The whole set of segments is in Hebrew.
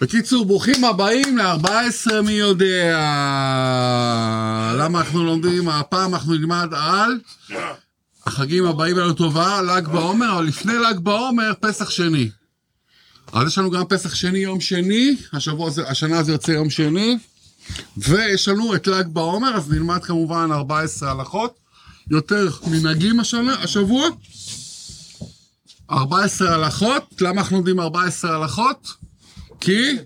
בקיצור, ברוכים הבאים ל-14 מי יודע. למה אנחנו לומדים? הפעם אנחנו נלמד על החגים הבאים לנו טובה, ל"ג בעומר, אבל לפני ל"ג בעומר, פסח שני. אז יש לנו גם פסח שני יום שני, השבוע השנה זה יוצא יום שני, ויש לנו את ל"ג בעומר, אז נלמד כמובן 14 הלכות, יותר מנהגים השנה, השבוע. 14 הלכות, למה אנחנו לומדים 14 הלכות? כי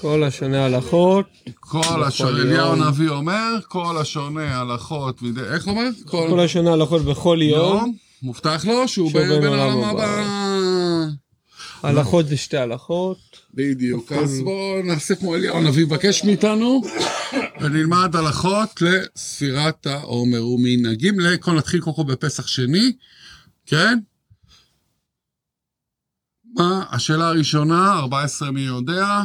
כל השונה הלכות, כל השונה. אליהו הנביא אומר, כל השונה הלכות, איך אומר? כל השונה הלכות בכל יום, מובטח לו שהוא בין העולם הבא. הבא. הלכות זה שתי הלכות, בדיוק, אז בואו נעשה כמו אליהו הנביא מבקש מאיתנו, ונלמד הלכות לספירת העומר ומנהגים, נתחיל קודם כל בפסח שני, כן? מה, השאלה הראשונה, 14 מי יודע,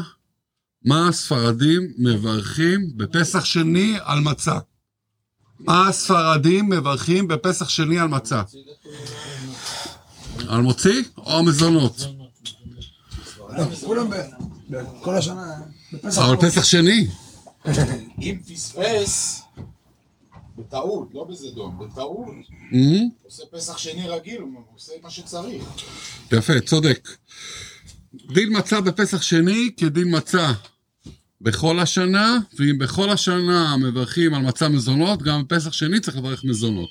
מה הספרדים מברכים בפסח שני על מצה? מה הספרדים מברכים בפסח שני על מצה? על מוציא או מזונות? כולם ב- בכל השנה, בפסח. אבל פסח שני. אם פספס, בטעות, לא בזדון, בטעות, Mhm. עושה פסח שני רגיל, הוא עושה מה שצריך. יפה, צודק. דין מצה בפסח שני כדין מצה בכל השנה, ואם בכל השנה מברכים על מצה מזונות, גם בפסח שני צריך לברך מזונות.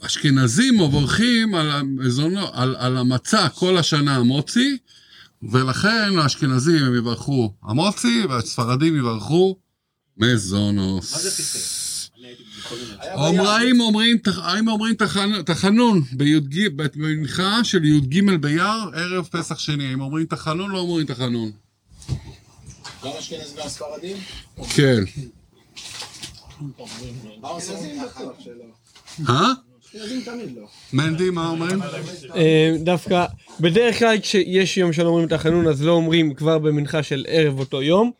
אשכנזים מברכים על, המזונות, על, על המצה כל השנה המוצי, ולכן האשכנזים הם יברכו המוצי, והספרדים יברכו מזונוס. אומרים אומרים, האם אומרים תחנ- תחנון בי"ג, במנחה של י"ג באייר, ערב פסח שני, האם אומרים תחנון לא אומרים תחנון? גם אשכנזים גם ספרדים? כן. מה עושים? אה? ילדים תמיד לא. מנדי, מה אומרים? אה, דווקא בדרך כלל כשיש יום שלא אומרים את החנון אז לא אומרים כבר במנחה של ערב אותו יום.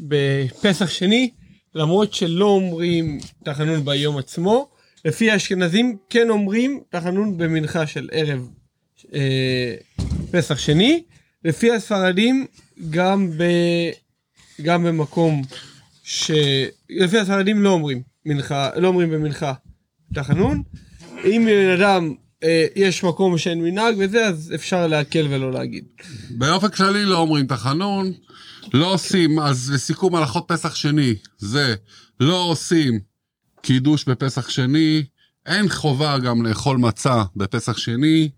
בפסח שני למרות שלא אומרים תחנון ביום עצמו לפי האשכנזים כן אומרים תחנון במנחה של ערב אה, פסח שני לפי הספרדים גם ב... גם במקום ש... לפי הספרדים לא אומרים מנחה, לא אומרים במנחה תחנון. אם לבן אדם יש מקום שאין מנהג וזה, אז אפשר להקל ולא להגיד. באופן כללי לא אומרים תחנון, לא עושים, אז לסיכום הלכות פסח שני, זה לא עושים קידוש בפסח שני, אין חובה גם לאכול מצה בפסח שני,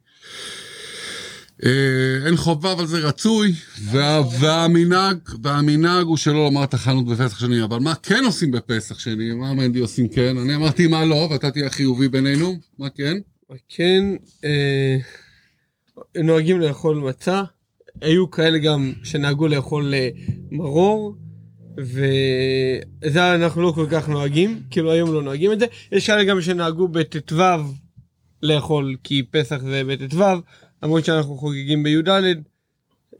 אה, אין חובה אבל זה רצוי, וה, והמנהג, והמנהג הוא שלא לומר תחנות בפסח שני, אבל מה כן עושים בפסח שני? מה מנדי עושים כן? אני אמרתי מה לא, ואתה תהיה חיובי בינינו, מה כן? כן, אה, נוהגים לאכול מצה. היו כאלה גם שנהגו לאכול אה, מרור. וזה אנחנו לא כל כך נוהגים, כאילו היום לא נוהגים את זה. יש כאלה גם שנהגו בט"ו לאכול, כי פסח זה בט"ו, למרות שאנחנו חוגגים בי"ד.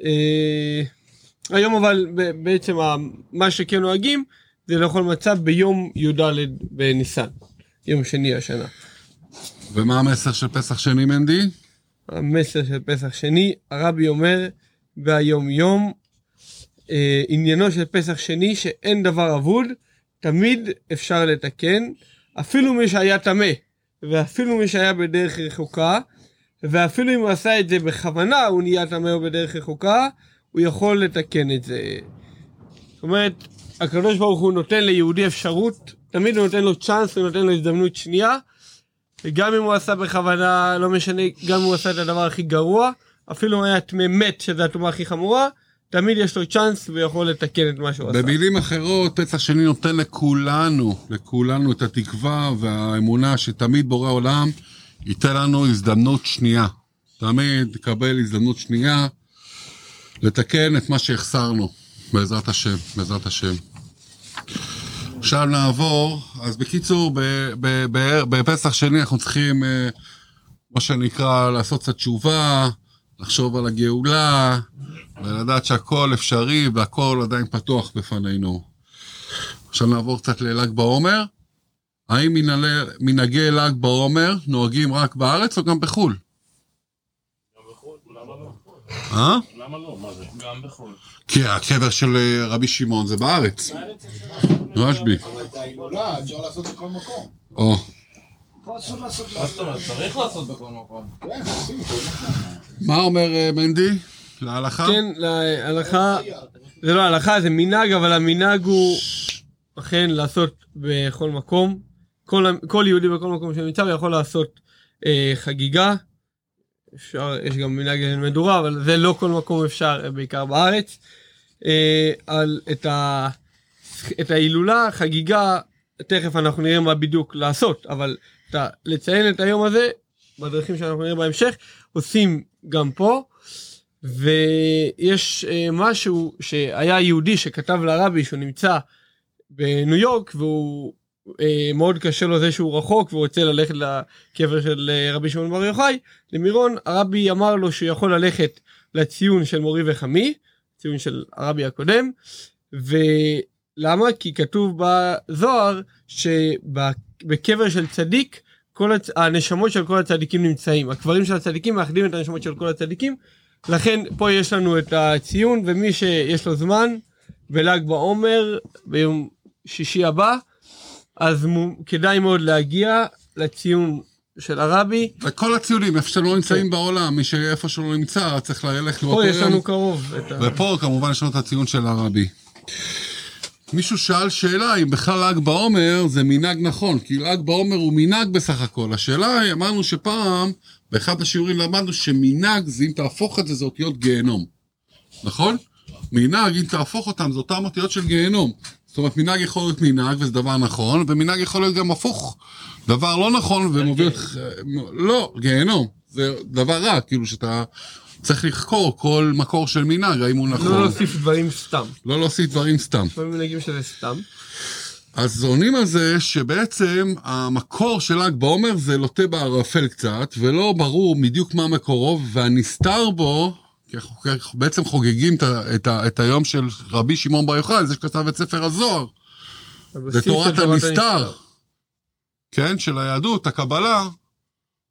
אה, היום אבל בעצם מה שכן נוהגים זה לאכול מצה ביום י"ד בניסן, יום שני השנה. ומה המסר של פסח שני מנדי? המסר של פסח שני, הרבי אומר והיום יום, אה, עניינו של פסח שני שאין דבר אבוד, תמיד אפשר לתקן, אפילו מי שהיה טמא, ואפילו מי שהיה בדרך רחוקה, ואפילו אם הוא עשה את זה בכוונה, הוא נהיה טמא או בדרך רחוקה, הוא יכול לתקן את זה. זאת אומרת, הקדוש ברוך הוא נותן ליהודי אפשרות, תמיד הוא נותן לו צ'אנס, הוא נותן לו הזדמנות שנייה, וגם אם הוא עשה בכוונה, לא משנה, גם אם הוא עשה את הדבר הכי גרוע, אפילו אם היה טמא מת, שזו הטומאה הכי חמורה, תמיד יש לו צ'אנס והוא יכול לתקן את מה שהוא עשה. במילים אחרות, פסח שני נותן לכולנו, לכולנו את התקווה והאמונה שתמיד בורא עולם ייתן לנו הזדמנות שנייה. תמיד נקבל הזדמנות שנייה לתקן את מה שהחסרנו, בעזרת השם, בעזרת השם. עכשיו נעבור, אז בקיצור, בפסח שני אנחנו צריכים, אה, מה שנקרא, לעשות קצת תשובה, לחשוב על הגאולה, ולדעת שהכל אפשרי והכל עדיין פתוח בפנינו. עכשיו נעבור קצת לל"ג בעומר. האם מנהגי ל"ג בעומר נוהגים רק בארץ או גם בחו"ל? אה? למה לא? מה זה? גם בחו"ל. כי הקבר של אה, רבי שמעון זה בארץ. רשב"י. אבל את ההילולה אפשר לעשות בכל מקום. או, פה אסור לעשות מה זאת אומרת? צריך לעשות בכל מקום. כן. מה אומר אה, מנדי? להלכה? כן, להלכה, זה לא הלכה, זה מנהג, אבל המנהג הוא אכן לעשות בכל מקום. כל, כל יהודי בכל מקום שנמצא יכול לעשות חגיגה. אפשר, יש גם מנהג מדורה, אבל זה לא כל מקום אפשר, אה, בעיקר בארץ. אה, על את, ה, את ההילולה, חגיגה, תכף אנחנו נראה מה בדיוק לעשות, אבל את ה, לציין את היום הזה, בדרכים שאנחנו נראה בהמשך, עושים גם פה. ויש אה, משהו שהיה יהודי שכתב לרבי שהוא נמצא בניו יורק והוא מאוד קשה לו זה שהוא רחוק והוא רוצה ללכת לקבר של אה, רבי שמעון בר יוחאי. למירון הרבי אמר לו שהוא יכול ללכת לציון של מורי וחמי ציון של הרבי הקודם ולמה? כי כתוב בזוהר שבקבר של צדיק כל הצ... הנשמות של כל הצדיקים נמצאים. הקברים של הצדיקים מאחדים את הנשמות של כל הצדיקים. לכן פה יש לנו את הציון ומי שיש לו זמן בל"ג בעומר ביום שישי הבא אז מו, כדאי מאוד להגיע לציון של הרבי. וכל הציונים, איפה שלא נמצאים בעולם, מי שאיפה שלא נמצא, צריך ללכת לראות פה יש לנו קרוב. את ה... ופה כמובן יש לנו את הציון של הרבי. מישהו שאל שאלה אם בכלל ל"ג בעומר זה מנהג נכון, כי ל"ג בעומר הוא מנהג בסך הכל. השאלה היא, אמרנו שפעם, באחד השיעורים למדנו שמנהג זה אם תהפוך את זה זה אותיות גיהנום. נכון? מנהג, אם תהפוך אותם, זה אותם אותיות של גיהנום. זאת אומרת, מנהג יכול להיות מנהג וזה דבר נכון, ומנהג יכול להיות גם הפוך. דבר לא נכון ומוביל אותך... לא, גיהנום. זה דבר רע, כאילו שאתה צריך לחקור כל מקור של מנהג, האם הוא נכון. לא להוסיף דברים סתם. לא להוסיף דברים סתם. לפעמים מנהגים שזה סתם. אז עונים על זה שבעצם המקור של ל"ג בעומר זה לוטה בערפל קצת, ולא ברור בדיוק מה מקורו, והנסתר בו, כי אנחנו בעצם חוגגים את, את, את היום של רבי שמעון בר יוחאי, זה שכתב את ספר הזוהר, זה הבסיס תורת של הנסתר, כן, של היהדות, הקבלה,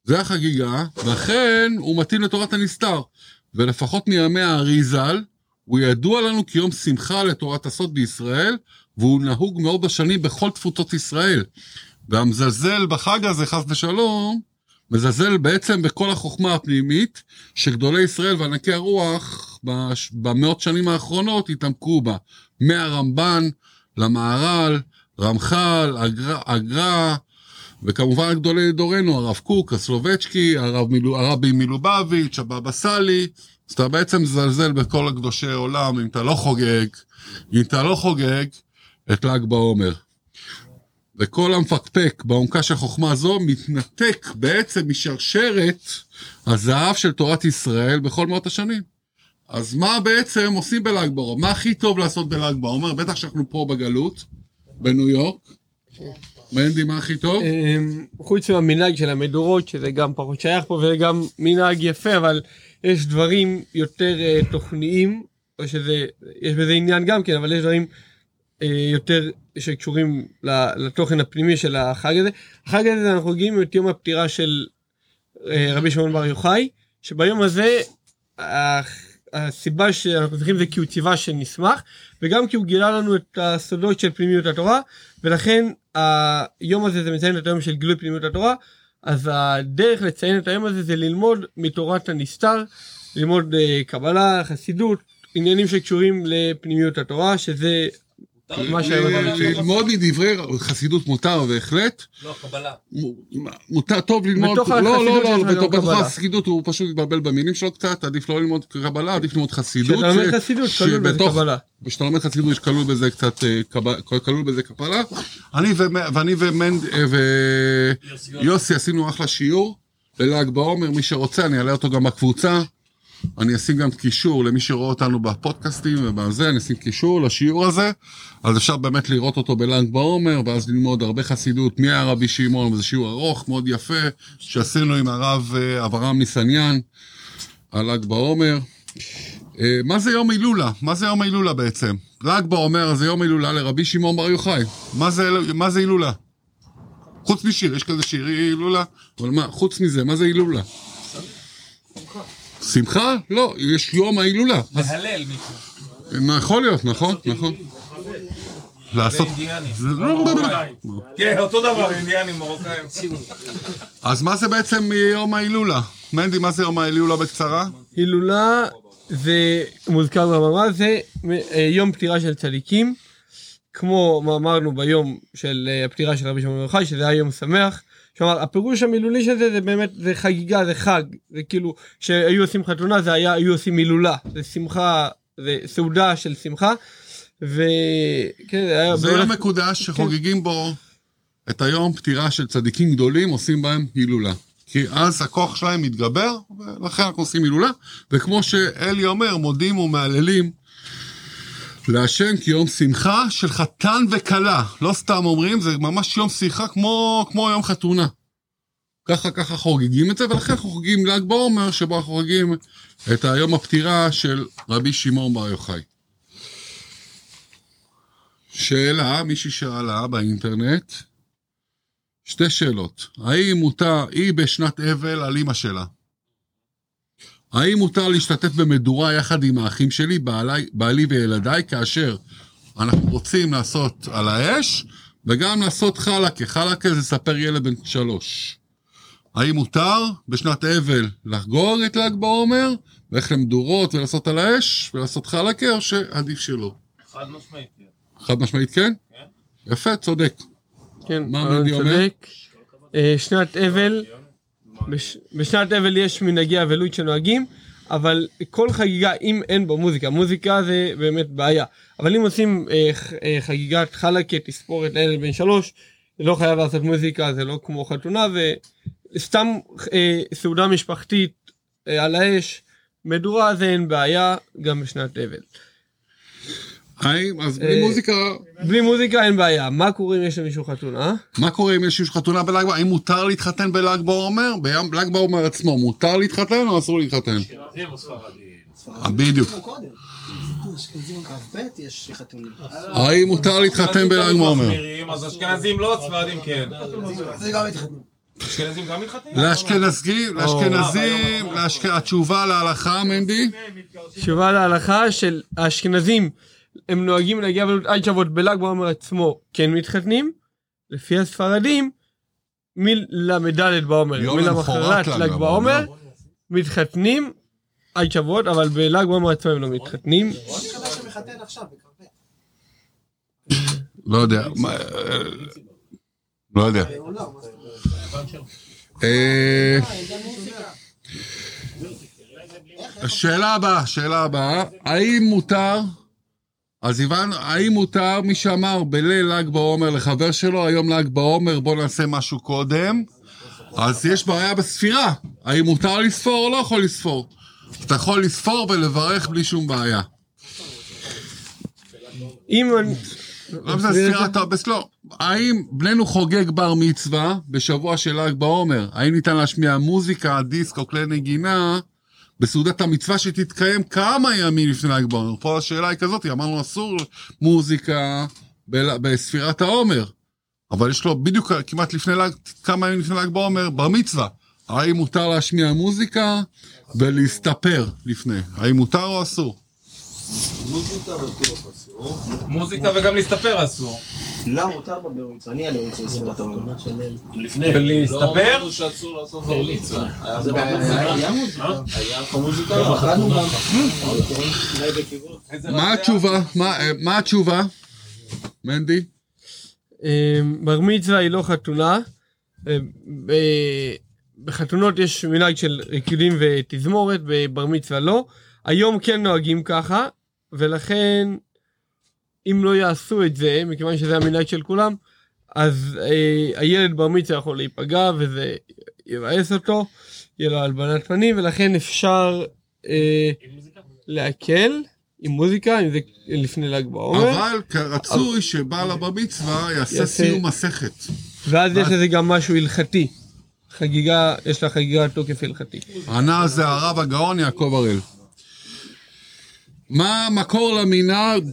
זה החגיגה, ואכן הוא מתאים לתורת הנסתר. ולפחות מימי הארי ז"ל, הוא ידוע לנו כיום שמחה לתורת הסוד בישראל, והוא נהוג מאוד בשנים בכל תפוצות ישראל. והמזלזל בחג הזה, חס ושלום, מזלזל בעצם בכל החוכמה הפנימית שגדולי ישראל וענקי הרוח במאות שנים האחרונות התעמקו בה. מהרמב"ן למהר"ל, רמח"ל, אגרא, אגרא, וכמובן גדולי דורנו, הרב קוק, הסלובצ'קי, הרב מילו, הרבי מלובביץ', הבבא סאלי, אז אתה בעצם מזלזל בכל הקדושי עולם אם אתה לא חוגג, אם אתה לא חוגג את ל"ג בעומר. וכל המפקפק בעומקה של חוכמה זו מתנתק בעצם משרשרת הזהב של תורת ישראל בכל מאות השנים. אז מה בעצם עושים בל"ג בעומר? מה הכי טוב לעשות בל"ג בעומר? בטח שאנחנו פה בגלות, בניו יורק. מנדי, מה הכי טוב? אמ, חוץ מהמנהג של המדורות שזה גם פחות שייך פה וזה גם מנהג יפה אבל יש דברים יותר אה, תוכניים או שזה יש בזה עניין גם כן אבל יש דברים יותר שקשורים לתוכן הפנימי של החג הזה. החג הזה אנחנו חוגגים את יום הפטירה של אה, רבי שמעון בר יוחאי שביום הזה הסיבה שאנחנו צריכים זה כי הוא ציווה שנשמח וגם כי הוא גילה לנו את הסודות של פנימיות התורה ולכן היום הזה זה מציין את היום של גילוי פנימיות התורה אז הדרך לציין את היום הזה זה ללמוד מתורת הנסתר ללמוד אה, קבלה חסידות עניינים שקשורים לפנימיות התורה שזה ללמוד מדברי חסידות מותר בהחלט. לא, קבלה. מותר, טוב ללמוד, בתוך לא, לא, לא, גם בתוך. החסידות הוא פשוט מתבלבל במילים שלו קצת, עדיף לא ללמוד קבלה, עדיף ללמוד חסידות. כשאתה לומד חסידות כלול בזה קבלה. כשאתה לומד חסידות יש כלול בזה קצת, אה, כלול בזה קבלה. ואני ומנד- אה, ויוסי עשינו אחלה שיעור לל"ג בעומר, מי שרוצה אני אעלה אותו גם בקבוצה. אני אשים גם קישור למי שרואה אותנו בפודקאסטים ובזה, אני אשים קישור לשיעור הזה, אז אפשר באמת לראות אותו בל"ג בעומר, ואז ללמוד הרבה חסידות מהרבי שמעון, וזה שיעור ארוך, מאוד יפה, שעשינו עם הרב אה, אברהם ניסניאן על ל"ג בעומר. אה, מה זה יום הילולה? מה זה יום הילולה בעצם? ל"ג בעומר זה יום הילולה לרבי שמעון בר יוחאי. מה זה, מה זה הילולה? חוץ משיר, יש כזה שיר הילולה, אבל מה, חוץ מזה, מה זה הילולה? שמחה? לא, יש יום ההילולה. להלל מישהו. יכול להיות, נכון, נכון. לעשות... אינדיאנים. זה לא... כן, אותו דבר, אינדיאנים, מרוקאים. אז מה זה בעצם יום ההילולה? מנדי, מה זה יום ההילולה בקצרה? הילולה זה מוזכר במאמר, זה אה, יום פטירה של צדיקים, כמו מה אמרנו ביום של אה, הפטירה של רבי שמעון בר יוחאי, שזה היה יום שמח. כלומר, הפירוש המילולי של זה, זה באמת, זה חגיגה, זה חג, זה כאילו, שהיו עושים חתונה, זה היה, היו עושים הילולה, זה שמחה, זה סעודה של שמחה, וכן, זה היה... זה יום מקודש שחוגגים בו את היום פטירה של צדיקים גדולים, עושים בהם הילולה. כי אז הכוח שלהם מתגבר, ולכן אנחנו עושים הילולה. וכמו שאלי אומר, מודים ומהללים להשם כיום שמחה של חתן וכלה. לא סתם אומרים, זה ממש יום שמחה כמו, כמו יום חתונה. ככה ככה חוגגים את זה, ולכן חוגגים ל"ג בעומר, שבו אנחנו חוגגים את היום הפטירה של רבי שמעון בר יוחאי. שאלה, מישהי שאלה באינטרנט, שתי שאלות. האם מותר, היא בשנת אבל על אימא שלה. האם מותר להשתתף במדורה יחד עם האחים שלי, בעלי, בעלי וילדיי, כאשר אנחנו רוצים לעשות על האש, וגם לעשות חלקה. חלקה זה לספר ילד בן שלוש. האם מותר בשנת אבל לחגוג את ל"ג בעומר, ללכת למדורות ולעשות על האש, ולעשות חלקה, או שעדיף שלא? חד משמעית. כן. חד משמעית כן? יפה, צודק. כן, מה מנדי אומר? צודק. אה, שנת אבל, בש- בשנת אבל יש מנהגי אבלות שנוהגים, אבל כל חגיגה, אם אין בו מוזיקה, מוזיקה זה באמת בעיה. אבל אם עושים אה, אה, חגיגת חלקה, תספורת לילד בן שלוש, לא חייב לעשות מוזיקה, זה לא כמו חתונה, וסתם אה, סעודה משפחתית אה, על האש, מדורה זה אין בעיה, גם בשנת אבל. האם, אז בלי אה, מוזיקה, בלי מוזיקה אין בעיה, מה קורה אם יש למישהו חתונה? מה קורה אם יש מישהו חתונה בל"ג בעומר? האם מותר להתחתן בל"ג בעומר? ביום ל"ג בעומר עצמו, מותר להתחתן או אסור להתחתן? אה, בדיוק. אשכנזים כ"ב יש חתולים. האם מותר להתחתן בל"ג בעומר? אז אשכנזים לא, ספרדים כן. אשכנזים גם מתחתנים? לאשכנזים, לאשכנזים, לאשכ- התשובה להלכה, מנדי? תשובה להלכה של האשכנזים, הם נוהגים להגיע עד שבועות בל"ג בעומר עצמו כן מתחתנים, לפי הספרדים, מל"ד בעומר, יום מלמחרת למחרת ל"ג ל"ג בעומר. מתחתנים עד שבועות, אבל בל"ג בעומר עצמו הם לא מתחתנים. רוני חדש שמחתן עכשיו בכ"ב. לא יודע. לא יודע. אה, השאלה הבאה, שאלה הבאה, האם מותר, אז הבנו, האם מותר, מי שאמר בליל ל"ג בעומר לחבר שלו, היום ל"ג בעומר, בוא נעשה משהו קודם, אז יש בעיה בספירה, האם מותר לספור או לא יכול לספור? אתה יכול לספור ולברך בלי שום בעיה. אם. לא זה ספירת לא. האם בננו חוגג בר מצווה בשבוע של ל"ג בעומר? האם ניתן להשמיע מוזיקה, דיסק או כלי נגינה בסעודת המצווה שתתקיים כמה ימים לפני ל"ג בעומר? פה השאלה היא כזאת, אמרנו אסור מוזיקה בספירת העומר, אבל יש לו בדיוק כמעט לפני ל"ג, כמה ימים לפני ל"ג בעומר, בר מצווה. האם מותר להשמיע מוזיקה ולהסתפר לפני? האם מותר או אסור? מוזיקה וגם להסתפר אסור. לא, מותר מצווה. אני עליהם אצל ספירת העומר. לפני. ולהסתפר? זה בעיה, היה מוזיקה. מוזיקה. בחרנו גם. מה התשובה? מה, אה, מה התשובה? מנדי? אה, בר מצווה היא לא חתונה. אה, בחתונות יש מנהג של ריקודים ותזמורת, בבר מצווה לא. היום כן נוהגים ככה, ולכן אם לא יעשו את זה, מכיוון שזה המנהג של כולם, אז אה, הילד בר מצווה יכול להיפגע וזה יבאס אותו, יהיה לו הלבנת פנים, ולכן אפשר אה, להקל עם מוזיקה, אם זה לפני ל"ג בעומר. אבל רצוי שבעל הבר מצווה יעשה יעשה- סיום מסכת. ואז יש לזה גם משהו הלכתי. חגיגה, יש לה חגיגה תוקף הלכתי. ענה זה הרב הגאון יעקב הראל. מה המקור למנהג?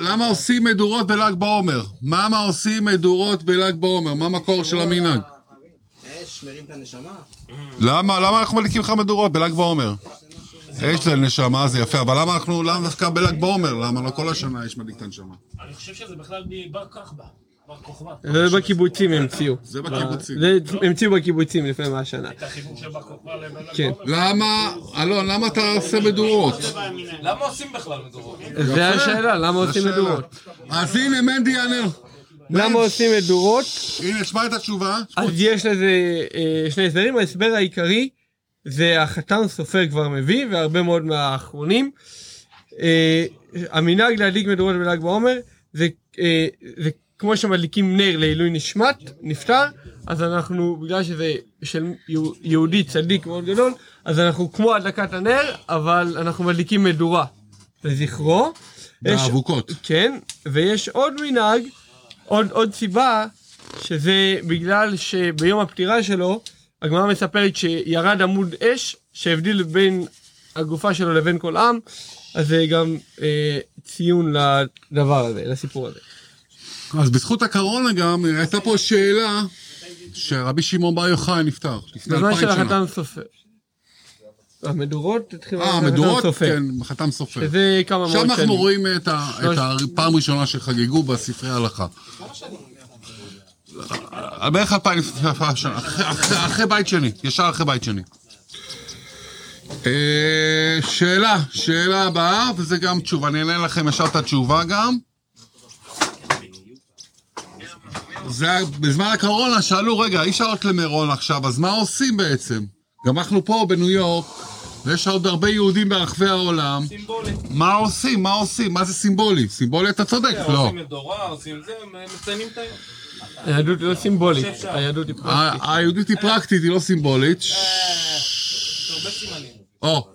למה עושים מדורות בל"ג בעומר? מה מה עושים מדורות בל"ג בעומר? מה המקור של המנהג? אש מרים את הנשמה? למה, למה אנחנו מדליקים לך מדורות בל"ג בעומר? יש להם נשמה, זה יפה, אבל למה אנחנו, למה דווקא בל"ג בעומר? למה לא כל השנה יש מדליק את הנשמה? אני חושב שזה בכלל. בר כוכבא. זה בקיבוצים המציאו. זה בקיבוצים. זה המציאו בקיבוצים לפני מאה שנה. את החיבור של בר כוכבא לבל"ג כן. למה, אלון, למה אתה עושה מדורות? למה עושים בכלל מדורות? זה השאלה, למה עושים. מדורות? אז הנה מנדי יענה. למה עושים מדורות? הנה, שמע את התשובה. אז יש לזה אה, שני הסברים, ההסבר העיקרי זה החתן סופר כבר מביא והרבה מאוד מהאחרונים. אה, המנהג להדליק מדורות בל"ג בעומר זה, אה, זה כמו שמדליקים נר לעילוי נשמת, נפטר, אז אנחנו, בגלל שזה של יהו- יהודי צדיק מאוד גדול, אז אנחנו כמו הדלקת הנר, אבל אנחנו מדליקים מדורה לזכרו. יש- באבוקות. כן, ויש עוד מנהג, עוד, עוד סיבה, שזה בגלל שביום הפטירה שלו, הגמרא מספרת שירד עמוד אש שהבדיל בין הגופה שלו לבין כל עם, אז זה גם אה, ציון לדבר הזה, לסיפור הזה. אז בזכות הקורונה גם, הייתה פה שאלה שרבי שמעון בר יוחאי נפטר. לפני בזמן אלפיים של שנה. החתן סופר. המדורות התחילו אה, עם החתן מדורות, סופר. כן, חתם סופר. שזה כמה מאוד שם שנים. אנחנו רואים את הפעם הראשונה שחגגו בספרי ההלכה. בערך אלפיים שנה, אחרי בית שני, ישר אחרי בית שני. אה, שאלה, שאלה הבאה, וזה גם תשובה, אני אענה לכם ישר את התשובה גם. זה היה- בזמן הקורונה שאלו, רגע, אי אפשר לעלות למירון עכשיו, אז מה עושים בעצם? גם אנחנו פה בניו יורק, ויש עוד הרבה יהודים ברחבי העולם. סימבולי. מה עושים? מה עושים? מה זה סימבולי? סימבולי אתה צודק, לא. עושים מדורה, עושים זה, מציינים את היום. היהדות היא לא סימבולית. היהדות היא פרקטית. היהודית היא פרקטית, היא לא סימבולית. יש הרבה סימנים. או,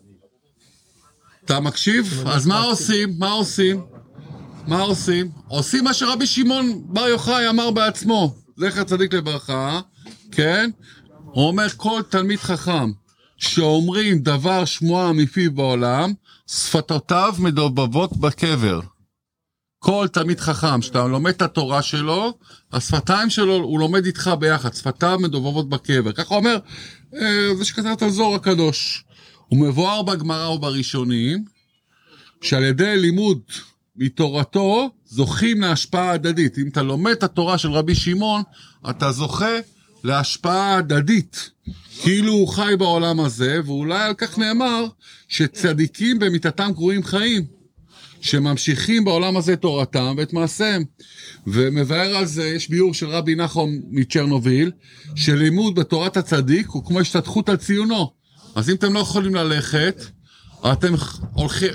אתה מקשיב? אז מה עושים? מה עושים? מה עושים? עושים מה שרבי שמעון בר יוחאי אמר בעצמו, זכר צדיק לברכה, כן? הוא אומר, כל תלמיד חכם שאומרים דבר שמועה מפיו בעולם, שפתותיו מדובבות בקבר. כל תלמיד חכם, שאתה לומד את התורה שלו, השפתיים שלו, הוא לומד איתך ביחד, שפתיו מדובבות בקבר. ככה אומר, אה, זה שכתב את הזוהר הקדוש. הוא מבואר בגמרא ובראשונים, שעל ידי לימוד מתורתו, זוכים להשפעה הדדית. אם אתה לומד את התורה של רבי שמעון, אתה זוכה להשפעה הדדית. כאילו הוא חי בעולם הזה, ואולי על כך נאמר שצדיקים במיתתם קרויים חיים. שממשיכים בעולם הזה תורתם ואת מעשיהם. ומבאר על זה, יש ביאור של רבי נחום מצ'רנוביל, שלימוד בתורת הצדיק הוא כמו השתתחות על ציונו. אז אם אתם לא יכולים ללכת, אתם הולכים...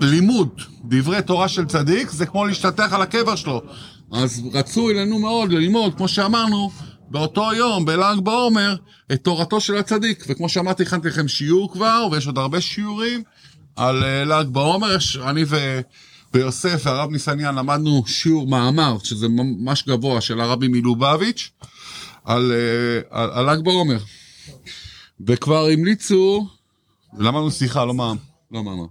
לימוד דברי תורה של צדיק זה כמו להשתטח על הקבר שלו. אז רצוי לנו מאוד ללמוד, כמו שאמרנו, באותו יום, בל"ג בעומר, את תורתו של הצדיק. וכמו שאמרתי, הכנתי לכם שיעור כבר, ויש עוד הרבה שיעורים על אה, ל"ג בעומר. אני ו... ויוסף והרב ניסניאן למדנו שיעור מאמר, שזה ממש גבוה, של הרבי מלובביץ', אה, על ל"ג בעומר. וכבר המליצו, למדנו שיחה, לא מאמר. לא מאמר.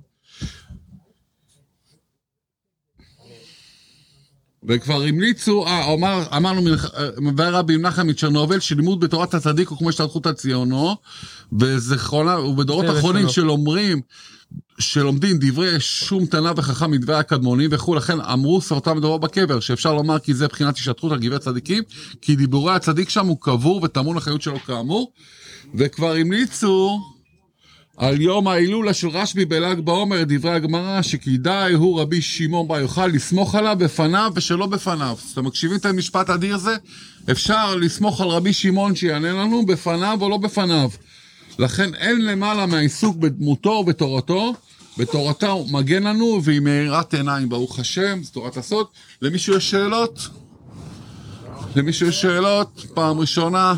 וכבר המליצו, אה, אמר, אמרנו, מבאר רבי מנחם מצ'רנובל, שלימוד בתורת הצדיק הוא כמו השתלחות על ציונו, וזכרונה, ובדורות זה אחרונים לשונו. של אומרים, שלומדים דברי שום תנא וחכם מדברי הקדמונים וכו', לכן אמרו סרטם ודברו בקבר, שאפשר לומר כי זה בחינת השתתחות על גברי צדיקים, כי דיבורי הצדיק שם הוא קבור וטמון לחיות שלו כאמור, וכבר המליצו על יום ההילולה של רשב"י בל"ג בעומר דברי הגמרא שכדאי הוא רבי שמעון בר יוחאי לסמוך עליו בפניו ושלא בפניו. אתם מקשיבים את המשפט האדיר הזה? אפשר לסמוך על רבי שמעון שיענה לנו בפניו או לא בפניו. לכן אין למעלה מהעיסוק בדמותו ובתורתו. בתורתה הוא מגן לנו והיא מאירת עיניים ברוך השם, זו תורת הסוד. למישהו יש שאלות? למישהו יש שאלות? פעם ראשונה.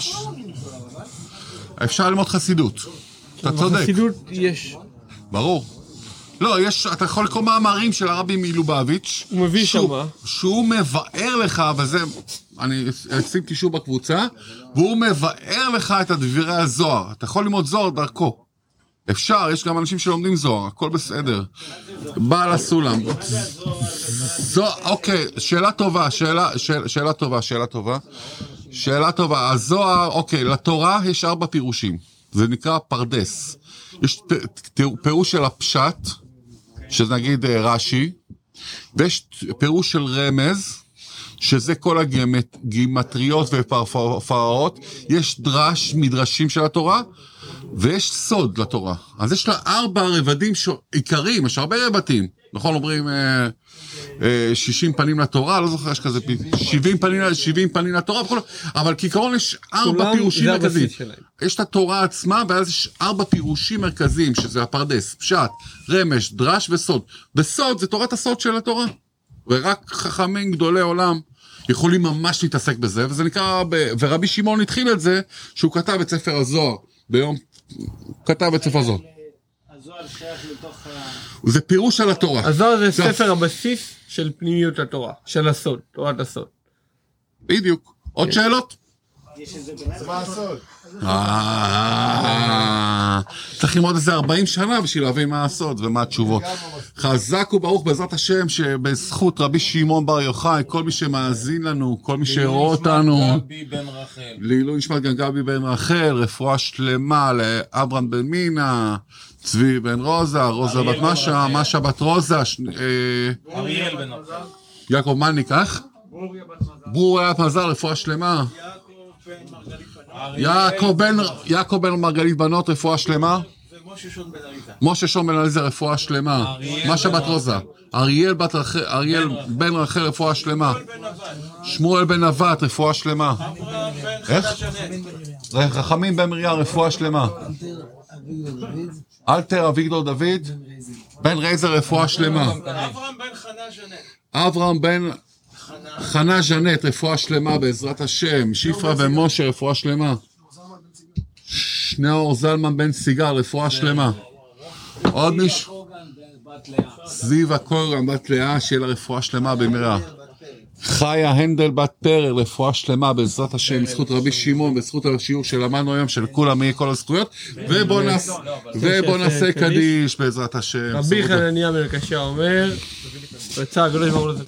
אפשר ללמוד חסידות. אתה צודק. בחסידות יש, ברור. לא, יש, אתה יכול לקרוא מאמרים של הרבי מלובביץ'. הוא מביא שהוא- שמה. שהוא מבאר לך, וזה, אני אשים קישור בקבוצה, והוא מבאר לך את דברי הזוהר. אתה יכול ללמוד זוהר דרכו. אפשר, יש גם אנשים שלומדים זוהר, הכל בסדר. בעל הסולם. אוקיי, שאלה טובה, שאלה, שאלה, שאלה טובה, שאלה טובה. שאלה טובה. הזוהר, אוקיי, לתורה יש ארבע פירושים. זה נקרא פרדס. יש פירוש של הפשט, שזה נגיד אה, רש"י, ויש פירוש של רמז, שזה כל הגימטריות ופרפראות. יש דרש, מדרשים של התורה, ויש סוד לתורה. אז יש לה ארבע רבדים ש... עיקריים, יש הרבה רבדים. נכון, אומרים אה, 60 פנים לתורה, לא זוכר, יש כזה פי- 70 פנים, 70 פנים לתורה, וכל... אבל כעיקרון יש ארבע פירושים מרכזיים. יש את התורה עצמה, ואז יש ארבע פירושים מרכזיים, שזה הפרדס, פשט, רמש, דרש וסוד. וסוד זה תורת הסוד של התורה. ורק חכמים גדולי עולם יכולים ממש להתעסק בזה, וזה נקרא, ב... ורבי שמעון התחיל את זה, שהוא כתב את ספר הזוהר, ביום, הוא כתב את ספר הזוהר. הזוהר שייך לתוך ה... זה פירוש על התורה. הזוהר זה זה- ספר הבסיס של פנימיות התורה, של הסוד, תורת הסוד. בדיוק. עוד שאלות? יש את זה. מה הסוד? אה, צריך ללמוד איזה 40 שנה בשביל להבין מה הסוד ומה התשובות. חזק וברוך בעזרת השם שבזכות רבי שמעון בר יוחאי, כל מי שמאזין לנו, כל מי שרואה אותנו. לעילוי נשמת גם גבי בן רחל, רפואה שלמה לאברהם בן מינה, צבי בן רוזה, רוזה בת משה. משה בת רוזה, אה, אריאל בן רחל. יעקב מלניק, איך? ברוריה בת מזל, רפואה שלמה. יעקב בן מרגלית בנות, רפואה שלמה. שון בן. משה שון בן עליזה, רפואה שלמה. משה בן בת רוזה. אריאל בת רחל, אריאל בן רחל, רפואה שלמה. שמואל בן נבט, רפואה שלמה. איך? חכמים בן מרים, רפואה שלמה. אלתר אביגדור דוד, בן רייזר, רפואה שלמה. אברהם בן חנה ז'נט. אברהם בן חנה ז'נט, רפואה שלמה בעזרת השם. שפרה ומשה, רפואה שלמה. שניאור זלמן בן סיגל, רפואה שלמה. עוד מישהו? זיווה קורגן בת לאה, שיהיה לה רפואה שלמה במהרה. חיה הנדל בת פרל, רפואה שלמה בעזרת השם, בזכות רבי שמעון, בזכות השיעור שלמדנו היום, של כולם יהיה כל הזכויות, ובוא נעשה, ובוא נעשה קדיש בעזרת השם. רבי חנניה בן הקשה אומר, רצה הקדוש ברוך הוא